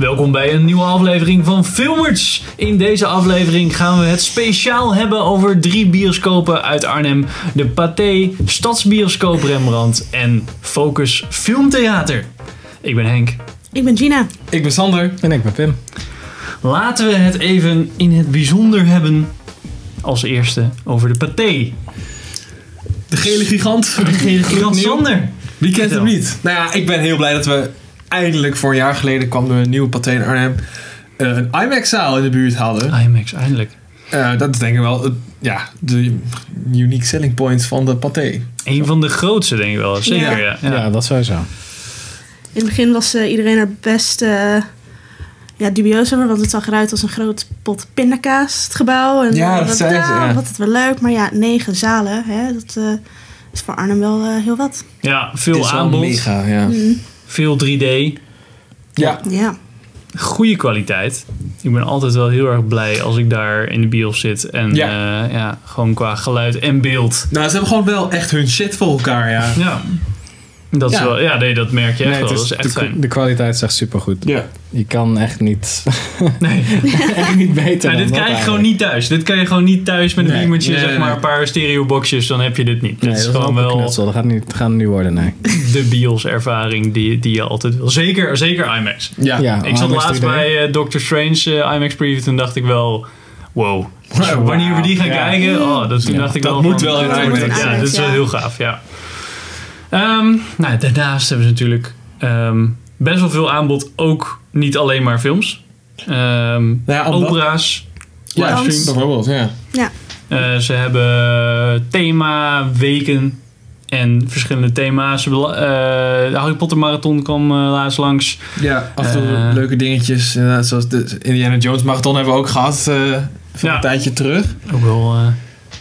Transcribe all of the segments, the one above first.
Welkom bij een nieuwe aflevering van Filmers. In deze aflevering gaan we het speciaal hebben over drie bioscopen uit Arnhem: de Pathé, Stadsbioscoop Rembrandt en Focus Filmtheater. Ik ben Henk. Ik ben Gina. Ik ben Sander. En ik ben Pim. Laten we het even in het bijzonder hebben. Als eerste over de Pathé. De gele gigant. De gele gigant. Sander. Wie kent hem niet? Nou ja, ik ben heel blij dat we eindelijk voor een jaar geleden kwam er een nieuwe Pathé in Arnhem. eh, een IMAX-zaal in de buurt hadden. IMAX, eindelijk. Eh, dat is denk ik wel het- ja, de unique selling point van de Pathé. Een van de grootste, denk ik wel. Zeker, ja. Ja. ja. Ja, dat sowieso. In het begin was eh, iedereen er best ja, dubieus over, want het zag eruit als een groot pot pindakaas, het gebouw. En, Ja, eh, dat zei ze, ja. Wat het wel leuk, maar ja, negen zalen, hè, dat eh, is voor Arnhem wel eh, heel wat. Ja, Het veel aanbod, mega, ja. Mm, veel 3D. Ja, ja. goede kwaliteit. Ik ben altijd wel heel erg blij als ik daar in de bios zit. En ja, Ja. ja gewoon qua geluid en beeld. nou ze hebben gewoon wel echt hun shit voor elkaar, ja. Ja. Dat is Ja. wel, ja, nee, dat merk je echt Nee, wel. het Dat is, is echt de, fijn. de kwaliteit is echt supergoed. Ja. Je kan echt niet, Nee, echt niet beter dit krijg je gewoon niet thuis. Dit kan je gewoon niet thuis met een Nee. beamertje, Nee, zeg nee, maar een paar stereoboxjes, dan heb je dit niet. Dat is gewoon wel knutsel. Dat gaat niet, dat gaat niet worden, nee. de bios ervaring die, die je altijd wil. Zeker, zeker IMAX. Ja. Ja, Ik zat IMAX laatst 3D. bij eh, Doctor Strange eh, IMAX preview, toen dacht ik wel, wow. Wanneer we die gaan Ja. kijken, oh, dat, toen Ja, dacht ik dat wel moet van, wel in dat IMAX. Ja, dat is wel heel gaaf, ja. Ehm, nou, daarnaast hebben ze natuurlijk ehm, best wel veel aanbod, ook niet alleen maar films. Ehm, ja, opera's, Ja, Dans. bijvoorbeeld, ja. eh, ze hebben thema weken en verschillende thema's. Eh, de Harry Potter marathon kwam eh, laatst langs. Ja, af en toe leuke dingetjes. Inderdaad, zoals de Indiana Jones marathon hebben we ook gehad eh van Ja. een tijdje terug. Ook wel...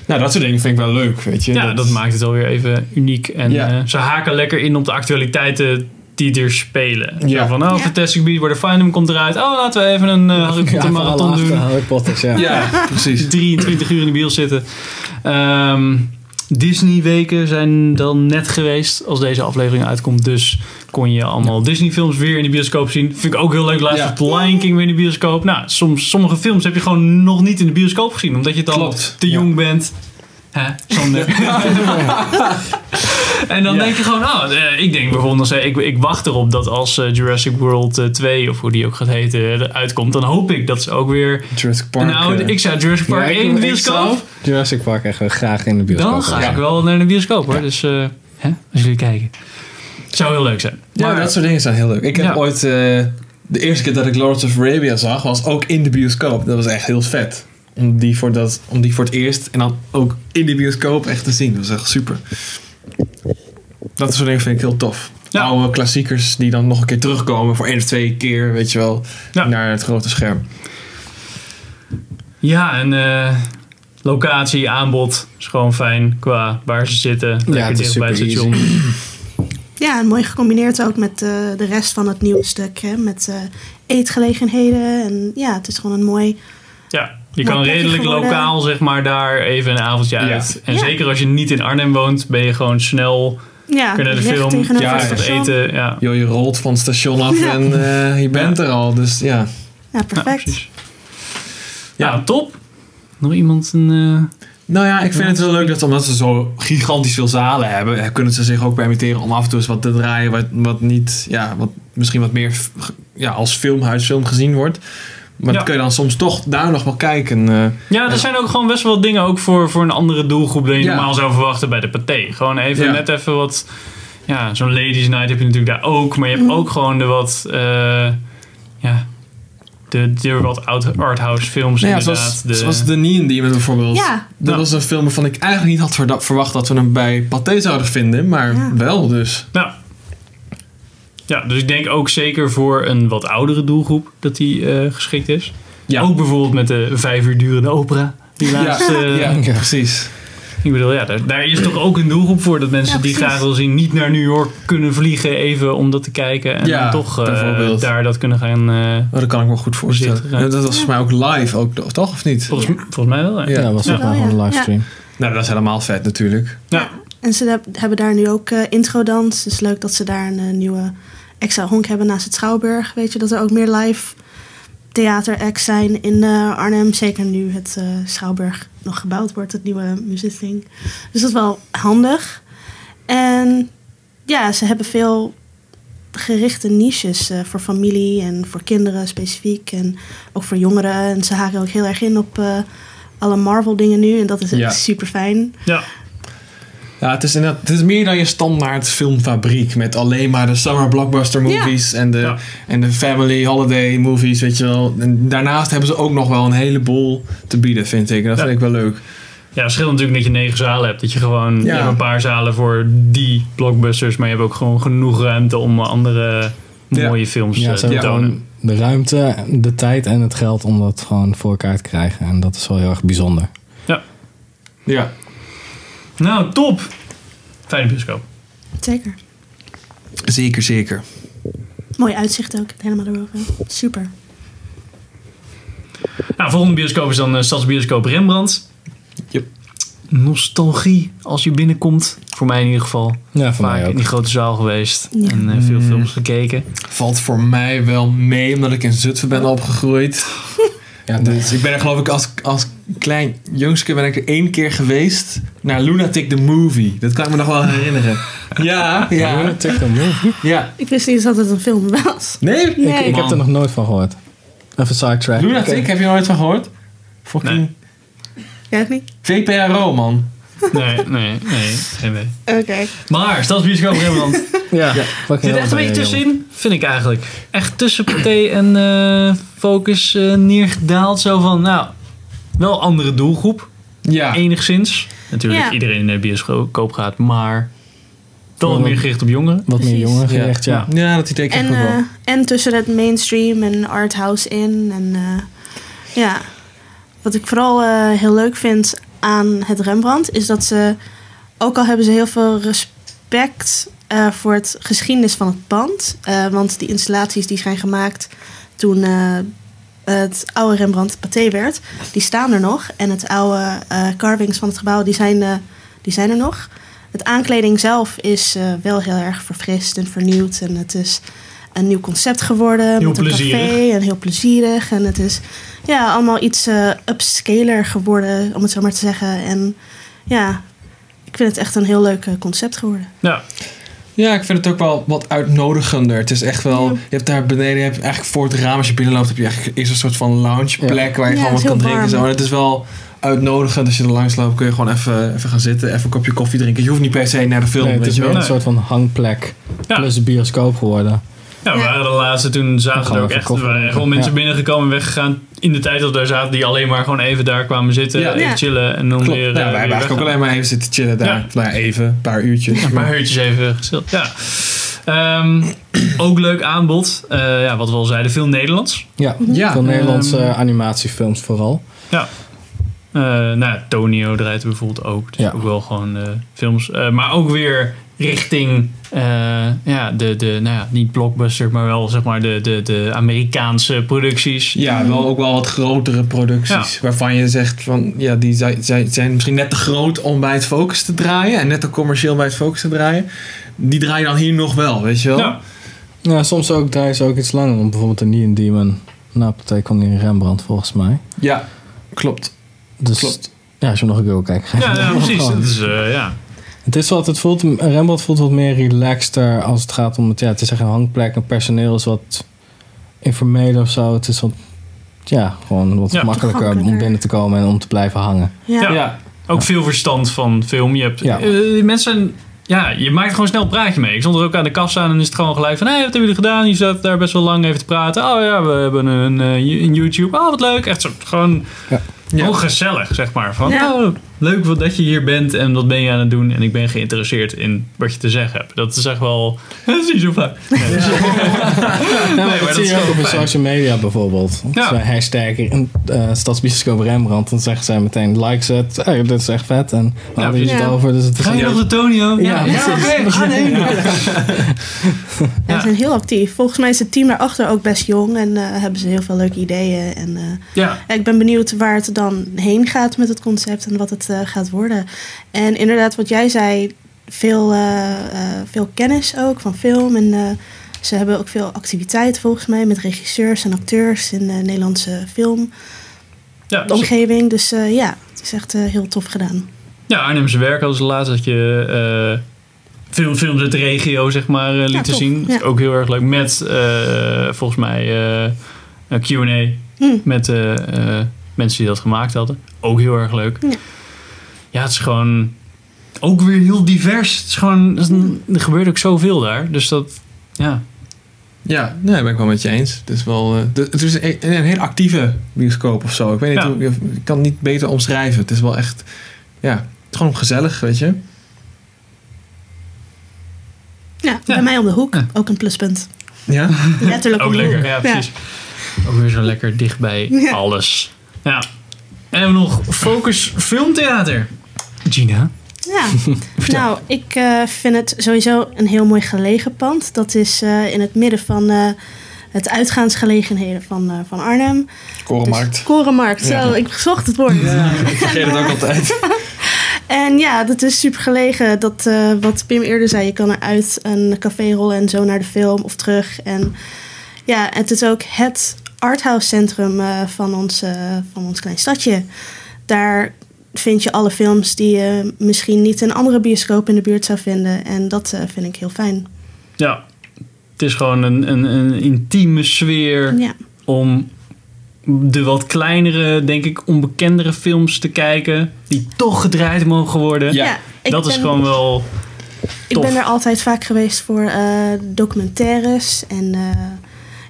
Nou, dat soort dingen vind ik wel leuk, weet je. Ja, dat, maakt het alweer even uniek. En Ja. eh, ze haken lekker in op de actualiteiten die er spelen. Ja. Zo van, oh, Ja. Fantastic Beasts, Where the Finding komt eruit. Oh, laten we even een eh, Harry Potter Ja, marathon doen. Harry Potters, ja. Ja, precies. 23 uur in de bios zitten. Ehm, Disney weken zijn dan net geweest als deze aflevering uitkomt. Dus kon je allemaal Disney films weer in de bioscoop zien. Vind ik ook heel leuk. Laatst Ja. Lion King weer in de bioscoop. Nou, soms, sommige films heb je gewoon nog niet in de bioscoop gezien. Omdat je dan Klopt. te Ja. jong bent. Hè, Sander? en dan Ja. denk je gewoon, oh, eh, ik denk bijvoorbeeld, ik, ik wacht erop dat als eh, Jurassic World eh, 2, of hoe die ook gaat heten, eh, uitkomt, dan hoop ik dat ze ook weer Jurassic Park. eh, ik zou Jurassic Park Ja, ik- 1 in de bioscoop, Jurassic Park echt wel graag in de bioscoop. dan ga ik wel naar de bioscoop hoor. Dus eh, hè, als jullie kijken. Zou heel leuk zijn. ja, Maar- dat soort dingen zijn heel leuk. Ik heb Ja. ooit... eh, de eerste keer dat ik Lawrence of Arabia zag, was ook in de bioscoop. Dat was echt heel vet. Om die voor, dat, om die voor het eerst en dan ook in de bioscoop echt te zien. Dat was echt super. Dat soort dingen vind ik heel tof. Ja. Oude klassiekers die dan nog een keer terugkomen voor één of twee keer, weet je wel, Ja. naar het grote scherm. Ja, en eh, locatie, aanbod is gewoon fijn qua waar ze zitten. Lekker het is dicht bij het super station. ja, en mooi gecombineerd ook met eh, de rest van het nieuwe stuk. Hè, met eh, eetgelegenheden. En ja, het is gewoon een mooi... Ja, je kan redelijk geworden. lokaal zeg maar daar even een avondje Ja. uit. En Ja. zeker als je niet in Arnhem woont, ben je gewoon snel Ja, kunnen de film, ja, het eten. Ja, Joh, je rolt van het station af Ja. en eh, je bent er al. Dus ja. Ja, perfect. Ja, top. Nog iemand een... eh, Nou ja, ik vind het wel leuk dat omdat ze zo gigantisch veel zalen hebben, eh, kunnen ze zich ook permitteren om af en toe eens wat te draaien wat, wat niet, ja, wat misschien wat meer ja, als filmhuisfilm gezien wordt. Maar Ja. dan kun je dan soms toch daar nog wel kijken. eh. Ja, er zijn ook gewoon best wel dingen ook voor, voor een andere doelgroep dan je Ja. normaal zou verwachten bij de paté. Gewoon even Ja. net even wat... Ja, zo'n ladies night heb je natuurlijk daar ook. Maar je hebt Mhm. ook gewoon de wat... eh, ja, de, de wat arthouse films Nou ja, inderdaad. zoals, de, zoals The Neon Demon bijvoorbeeld. Ja, Dat was een film waarvan ik eigenlijk niet had verwacht dat we hem bij Pathé zouden vinden, maar Ja. wel dus. Nou, ja, dus ik denk ook zeker voor een wat oudere doelgroep dat die eh, geschikt is. Ja, Ook bijvoorbeeld met de vijf uur durende opera. Die laatst, eh, ja, Ja. precies. Ik bedoel, ja, daar, daar is toch ook een doelgroep voor dat mensen Ja, die graag willen zien niet naar New York kunnen vliegen even om dat te kijken. En Ja, dan toch eh, daar dat kunnen gaan. eh, Oh, dat kan ik me goed voorstellen. Ja, Dat was voor mij ook live, ook, toch? Of niet? volgens, volgens mij wel. Ja. Dat was ook nog Ja. een livestream. Nou, dat is helemaal vet natuurlijk. Ja. En ze heb- hebben daar nu ook eh introdans. Het is leuk dat ze daar een nieuwe extra honk hebben naast het Schouwburg. Weet je, dat er ook meer live theateracts zijn in eh, Arnhem. Zeker nu het eh, Schouwburg nog gebouwd wordt, het nieuwe muziekding. Dus dat is wel handig. En ja, ze hebben veel gerichte niches eh, voor familie en voor kinderen specifiek. En ook voor jongeren. En ze haken ook heel erg in op alle Marvel dingen nu. En dat is Ja. super fijn. Ja. Ja, het is, inderdaad, het is meer dan je standaard filmfabriek. Met alleen maar de summer blockbuster movies en, de, Ja. en de family holiday movies, weet je wel. En daarnaast hebben ze ook nog wel een heleboel te bieden, vind ik. En dat Ja. vind ik wel leuk. Ja, het scheelt natuurlijk dat je negen zalen hebt. Dat je gewoon je Ja. hebt een paar zalen voor die blockbusters, maar je hebt ook gewoon genoeg ruimte om andere Ja. mooie films Ja, eh, te tonen. gewoon de ruimte, de tijd en het geld om dat gewoon voor elkaar te krijgen. En dat is wel heel erg bijzonder. Ja. Nou, top! Fijne bioscoop. Zeker. Zeker, zeker. Mooi uitzicht ook. Helemaal erboven. Super. Nou, volgende bioscoop is dan eh, Stadsbioscoop Rembrandt. Yep. Nostalgie als je binnenkomt. Voor mij in ieder geval. Ja, voor Vaak mij in die grote zaal geweest. Ja. En eh, veel films gekeken. Valt voor mij wel mee, omdat ik in Zutphen ben opgegroeid. Ja, Dus ik ben er geloof ik als, als klein jongske ben ik er één keer geweest naar Lunatic the Movie. Dat kan ik me nog wel herinneren. Ja, ja, Lunatic the Movie? ja. Ik wist niet dat het een film was. Nee? Nee. Ik heb er nog nooit van gehoord. Even sidetrack. Lunatic, heb je er nooit van gehoord? Fucking Nee. Jij niet? VPRO, man. Nee, nee, nee. Geen idee. Oké. Maar Stadsbioscoop Rembrandt. Ja, Ja. Zit er echt een beetje tussenin, vind ik eigenlijk. Echt tussen Pathé en eh, Focus eh, neergedaald. Zo van, nou, wel andere doelgroep. Ja. Enigszins. Natuurlijk Ja. iedereen in de bioscoop gaat, maar toch wat meer gericht op jongeren. Wat meer jongeren gericht, ja. Ja, dat idee krijg En, ik ook eh, wel. en tussen het mainstream en arthouse in. En eh, ja, wat ik vooral eh, heel leuk vind aan het Rembrandt is dat ze, ook al hebben ze heel veel respect eh, voor het geschiedenis van het pand, eh, want die installaties die zijn gemaakt toen eh, het oude Rembrandt Pathé werd, die staan er nog. En het oude carvings van het gebouw, die zijn, die zijn er nog. Het aankleding zelf is wel heel erg verfrist en vernieuwd. En het is een nieuw concept geworden. Heel met een plezierig. café en heel plezierig. En het is ja, allemaal iets eh upscaler geworden, om het zo maar te zeggen. En ja, ik vind het echt een heel leuk concept geworden. Ja, Ja, ik vind het ook wel wat uitnodigender. Het is echt wel... Ja. Je hebt daar beneden, je hebt eigenlijk voor het raam als je binnenloopt... heb je eigenlijk eerst een soort van loungeplek waar je Ja, gewoon wat kan drinken. en Zo. En het is wel uitnodigend. Als je er langs loopt kun je gewoon even, even gaan zitten. Even een kopje koffie drinken. Je hoeft niet per se naar de film, Nee, het weet is je wel. een soort van hangplek Ja. plus een bioscoop geworden. ja we waren de laatste toen zaten gaan er we ook echt er waren gewoon mensen Ja. binnengekomen en weggegaan. In de tijd dat we daar zaten, die alleen maar gewoon even daar kwamen zitten, Ja. even chillen en dan Klopt. weer. Ja, eh, wij hebben eigenlijk ook alleen maar even zitten chillen daar. Ja. Nou even, een paar uurtjes. Een paar uurtjes even gestild. Ja. Ehm, ook leuk aanbod. Eh, ja, wat we al zeiden, veel Nederlands. Ja, Ja, veel Nederlandse ehm, eh, animatiefilms vooral. Ja. Eh, nou, ja, Tonio draait bijvoorbeeld ook. Dus Ja. ook wel gewoon eh, films. Eh, maar ook weer richting, eh, ja, de, de, nou ja, niet blockbuster, maar wel zeg maar de, de, de Amerikaanse producties. Ja, wel ook wel wat grotere producties. Waarvan je zegt van ja, die zijn, zijn, zijn misschien net te groot om bij het focus te draaien. En net te commercieel bij het focus te draaien. Die draai je dan hier nog wel, weet je wel? Ja. Ja, soms ook draaien ze ook iets langer. om Bijvoorbeeld een Neon Demon. Nou, partij kwam in Rembrandt volgens mij. Ja, klopt. Dus klopt. ja, als je hem nog een keer wil kijken. Ja, ja, precies. Dat is, eh, ja. Het is wat, het voelt, Rembrandt voelt wat meer relaxter als het gaat om het, ja, het is echt een hangplek. En personeel is wat informeler of zo. Het is wat, ja, gewoon wat Ja. makkelijker om binnen te komen en om te blijven hangen. Ja. Ja. Ja, Ook veel verstand van film. Je hebt, Ja. eh, die mensen, ja, je maakt gewoon snel een praatje mee. Ik stond er ook aan de kassa en dan is het gewoon gelijk van... Hé, wat hebben jullie gedaan? Je zat daar best wel lang even te praten. Oh ja, we hebben een, eh, een YouTube. Oh, wat leuk. Echt zo, gewoon... Ja. Gezellig, zeg maar. Van, Ja. oh, leuk wat dat je hier bent en wat ben je aan het doen. En ik ben geïnteresseerd in wat je te zeggen hebt. Dat is echt wel... Dat is niet zo vaak. Ja, maar dat dat zie je ook op social media bijvoorbeeld. Ja. Als wij hashtag in, Stadsbioscoop Rembrandt, dan zeggen zij meteen likes het. Hey, dit is echt vet. En we Ja, het over. Dus het is Ga je ja, nog de Tonio? Ja, ja, oké, we gaan heen. Ja, ze zijn heel actief. Volgens mij is het team daarachter ook best jong en eh, hebben ze heel veel leuke ideeën. En eh, Ja, ja, ik ben benieuwd waar het dan heen gaat met het concept en wat het eh, gaat worden. En inderdaad, wat jij zei, veel, eh, eh, veel kennis ook van film en Ze hebben ook veel activiteiten volgens mij met regisseurs en acteurs in de Nederlandse film, Ja, de omgeving. Dus ja, het is echt heel tof gedaan. ja Arnhemse werk ze laatst dat je veel films uit de regio zeg maar lieten tof, zien. Dat is ja. ook heel erg leuk. Met volgens mij een Q&A Hm. met eh, mensen die dat gemaakt hadden. Ook heel erg leuk. Ja. Ja, het is gewoon ook weer heel divers. Het is gewoon, het is een- er gebeurt ook zoveel daar. Dus dat, ja. Ja, nee, ben ik wel met je eens. Het is wel, eh, het is een, een heel actieve bioscoop of zo. Ik weet niet, Ja. hoe, ik kan het niet beter omschrijven. Het is wel echt, ja, het is gewoon gezellig, weet je. Ja, bij mij om de hoek. Ja. Ook een pluspunt. Ja, Letterlijk Ook lekker, ja precies. Ook weer zo lekker dichtbij Ja. alles. Ja. En hebben we nog Focus Filmtheater. Gina. Ja, nou, ik eh, vind het sowieso een heel mooi gelegen pand. Dat is eh, in het midden van eh, het uitgaansgelegenheden van, eh, van Arnhem. Korenmarkt. Dus Korenmarkt, Ja. zo, ik zocht het woord. Ja, ik vergeet het ook altijd. En ja, dat is super gelegen. Dat, eh, wat Pim eerder zei, je kan eruit een café rollen en zo naar de film of terug. En ja, het is ook het arthouse centrum eh, van, ons, van ons klein stadje. Daar vind je alle films die je misschien niet in andere bioscopen in de buurt zou vinden. En dat eh, vind ik heel fijn. Ja. Het is gewoon een, een, een intieme sfeer Ja, om de wat kleinere, denk ik, onbekendere films te kijken. Die toch gedraaid mogen worden. Ja. dat is ben- gewoon wel... Ik ben er altijd vaak geweest voor eh, documentaires en eh,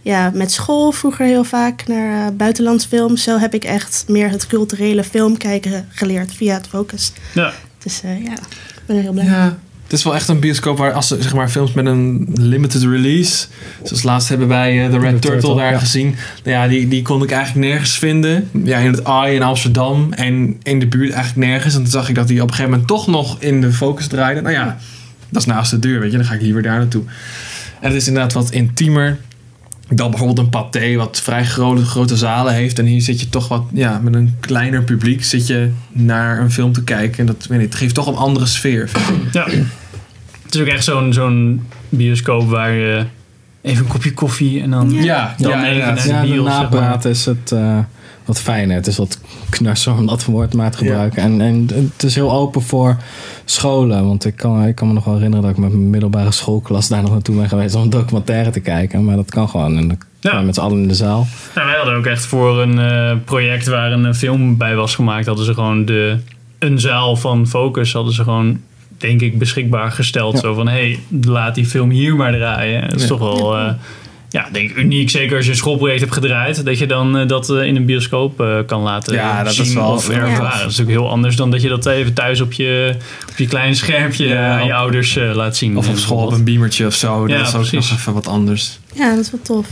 ja, met school vroeger heel vaak naar uh, buitenlandse films. Zo heb ik echt meer het culturele filmkijken geleerd via het Focus. Ja. Dus eh, ja, ik ben er heel blij mee. Ja, het is wel echt een bioscoop waar als ze zeg maar films met een limited release, zoals laatst hebben wij eh, de Red Turtle, Turtle, daar ja. gezien. Nou ja, die, die kon ik eigenlijk nergens vinden. Ja, in het AI in Amsterdam en in de buurt eigenlijk nergens. En toen zag ik dat die op een gegeven moment toch nog in de focus draaide. Nou ja, dat is naast de deur, weet je. Dan ga ik liever daar naartoe. En het is inderdaad wat intiemer dan bijvoorbeeld een paté wat vrij grote, grote zalen heeft. En hier zit je toch wat, ja, met een kleiner publiek zit je naar een film te kijken. En dat, weet ik, het geeft toch een andere sfeer. vind ik. ja. Het is ook echt zo'n zo'n bioscoop waar je even een kopje koffie en dan... Ja. Ja, Dan ja, even inderdaad. naar de Ja, de bios, zeg maar. napraat is het eh, wat fijner. Het is wat knarser om dat woord maar te gebruiken. En, en het is heel open voor scholen. Want ik kan, ik kan me nog wel herinneren dat ik met mijn middelbare schoolklas daar nog naartoe ben geweest om een documentaire te kijken. Maar dat kan gewoon. En dan Ja. met z'n allen in de zaal. Nou, wij hadden ook echt voor een eh, project waar een eh, film bij was gemaakt, hadden ze gewoon de, een zaal van Focus, hadden ze gewoon, denk ik, beschikbaar gesteld. Ja. Zo van, hé, hey, laat die film hier maar draaien. Dat is Ja. toch wel, eh, ja, denk ik, uniek. Zeker als je een schoolproject hebt gedraaid, dat je dan eh, dat eh, in een bioscoop eh, kan laten Ja, dat zien is wel- of ja. ervaren. Dat is natuurlijk heel anders dan dat je dat even thuis op je, op je kleine schermpje Ja, aan je ouders eh, laat zien. Of op school op een beamertje of zo. Ja, dat is ook precies. nog even wat anders. Ja, dat is wel tof.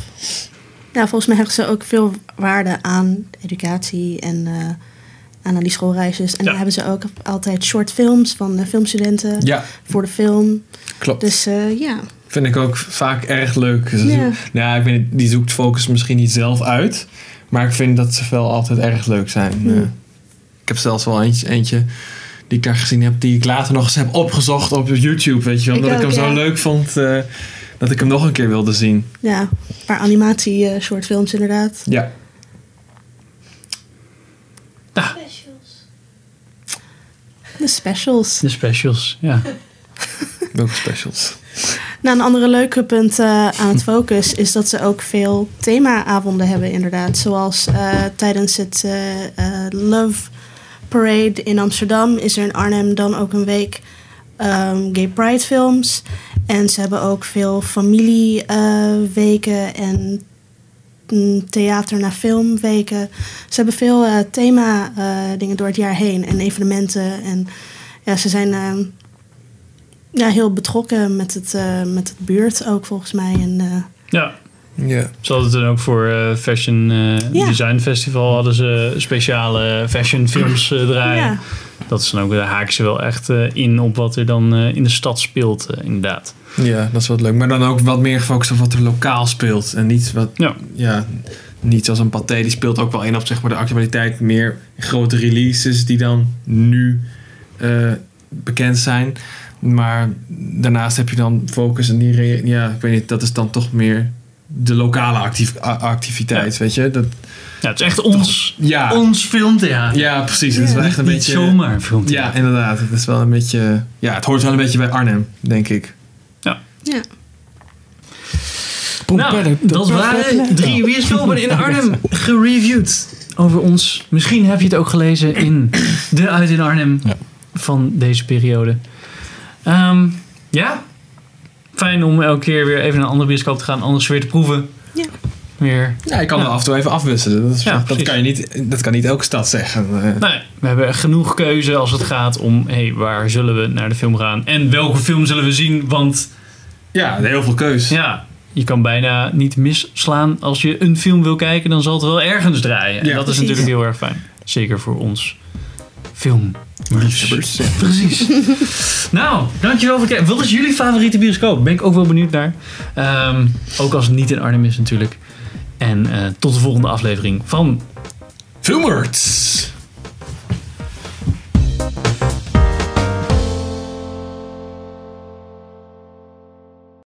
Ja, volgens mij hechten ze ook veel waarde aan educatie en eh, aan die schoolreisjes. En Ja. dan hebben ze ook altijd short films van de filmstudenten Ja, voor de film. klopt. Dus eh, ja, Vind ik ook vaak erg leuk. Ze Ja. Nou ja, ik weet niet, die zoekt Focus misschien niet zelf uit. Maar ik vind dat ze wel altijd erg leuk zijn. Eh, ik heb zelfs wel eentje, eentje die ik daar gezien heb, die ik later nog eens heb opgezocht op YouTube. Weet je wel, Ik omdat ik ook, hem zo ja. leuk vond eh, dat ik hem nog een keer wilde zien. ja, een paar animatie eh, short films inderdaad. Ja. De specials. De specials, ja. Welke specials? Nou, een andere leuke punt eh, aan het Focus is dat ze ook veel themaavonden hebben, inderdaad. Zoals eh, tijdens het eh, Love Parade in Amsterdam is er in Arnhem dan ook een week ehm, Gay Pride films. En ze hebben ook veel familieweken en mm, theater naar filmweken. Ze hebben veel thema dingen door het jaar heen en evenementen. En ja, ze zijn ehm, ja, heel betrokken met het, eh, met het buurt ook volgens mij. En, eh, Ja, Ja. Ze hadden toen ook voor eh, Fashion eh, Ja. Design Festival hadden ze speciale fashion films eh, draaien. ja. Dat is dan ook, daar haken ze wel echt eh, in op wat er dan eh, in de stad speelt, inderdaad. ja, dat is wat leuk. Maar dan ook wat meer gefocust op wat er lokaal speelt. En niet wat, Ja. ja, niet zoals een paté. Die speelt ook wel in op zeg maar, de actualiteit. Meer grote releases die dan nu eh, bekend zijn. Maar daarnaast heb je dan focus en die, ja, ik weet niet, dat is dan toch meer de lokale actief, activiteit, weet je? Dat, Ja, het is echt ons, ja, ons filmtheater. ja, precies. Het is wel echt een Niet beetje. zomaar een filmtheater. Ja, inderdaad. Het is wel een beetje. Ja, het hoort wel een beetje bij Arnhem, denk ik. Ja. Nou, dat waren drie bioscopen in Arnhem gereviewd. Over ons. Misschien heb je het ook gelezen in de Uit in Arnhem Ja. van deze periode. Ehm, ja, fijn om elke keer weer even naar een andere bioscoop te gaan. Anders weer te proeven. Ja. Weer. Ja, je kan Ja. wel af en toe even afwisselen. Dat, is, Ja, dat, kan je niet, dat kan niet elke stad zeggen. Eh, Nee, we hebben genoeg keuze als het gaat om... Hey, waar zullen we naar de film gaan? En welke film zullen we zien? Want Ja, heel veel keus. ja, je kan bijna niet misslaan. Als je een film wil kijken, dan zal het wel ergens draaien. En Ja, dat is precies. natuurlijk heel erg fijn. Zeker voor ons film. Liefhebbers. Precies. nou, dankjewel voor het kijken. Wat is jullie favoriete bioscoop? Ben ik ook wel benieuwd naar. Ehm, ook als het niet in Arnhem is natuurlijk. En eh, tot de volgende aflevering van Filmers!